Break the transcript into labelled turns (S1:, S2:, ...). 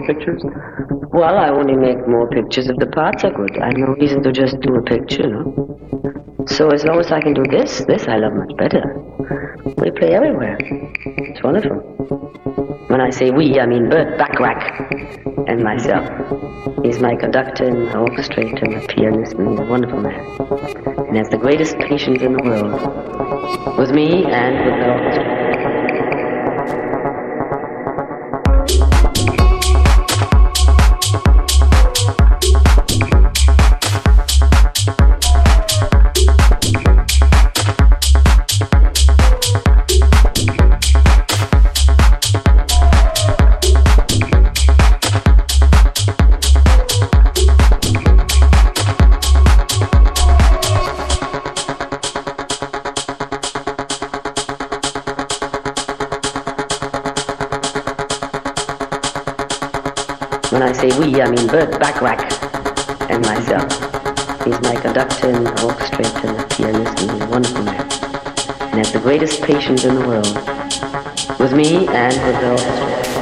S1: more pictures?
S2: Well, I only make more pictures if the parts are good. I have no reason to just do a picture, no? So as long as I can do this, this I love much better. We play everywhere. It's wonderful. When I say we, I mean Burt Bacharach and myself. He's my conductor and my orchestrator, my pianist, and he's a wonderful man. And has the greatest patience in the world. With me and with the orchestra. Patience in the world. With me and with orchestra.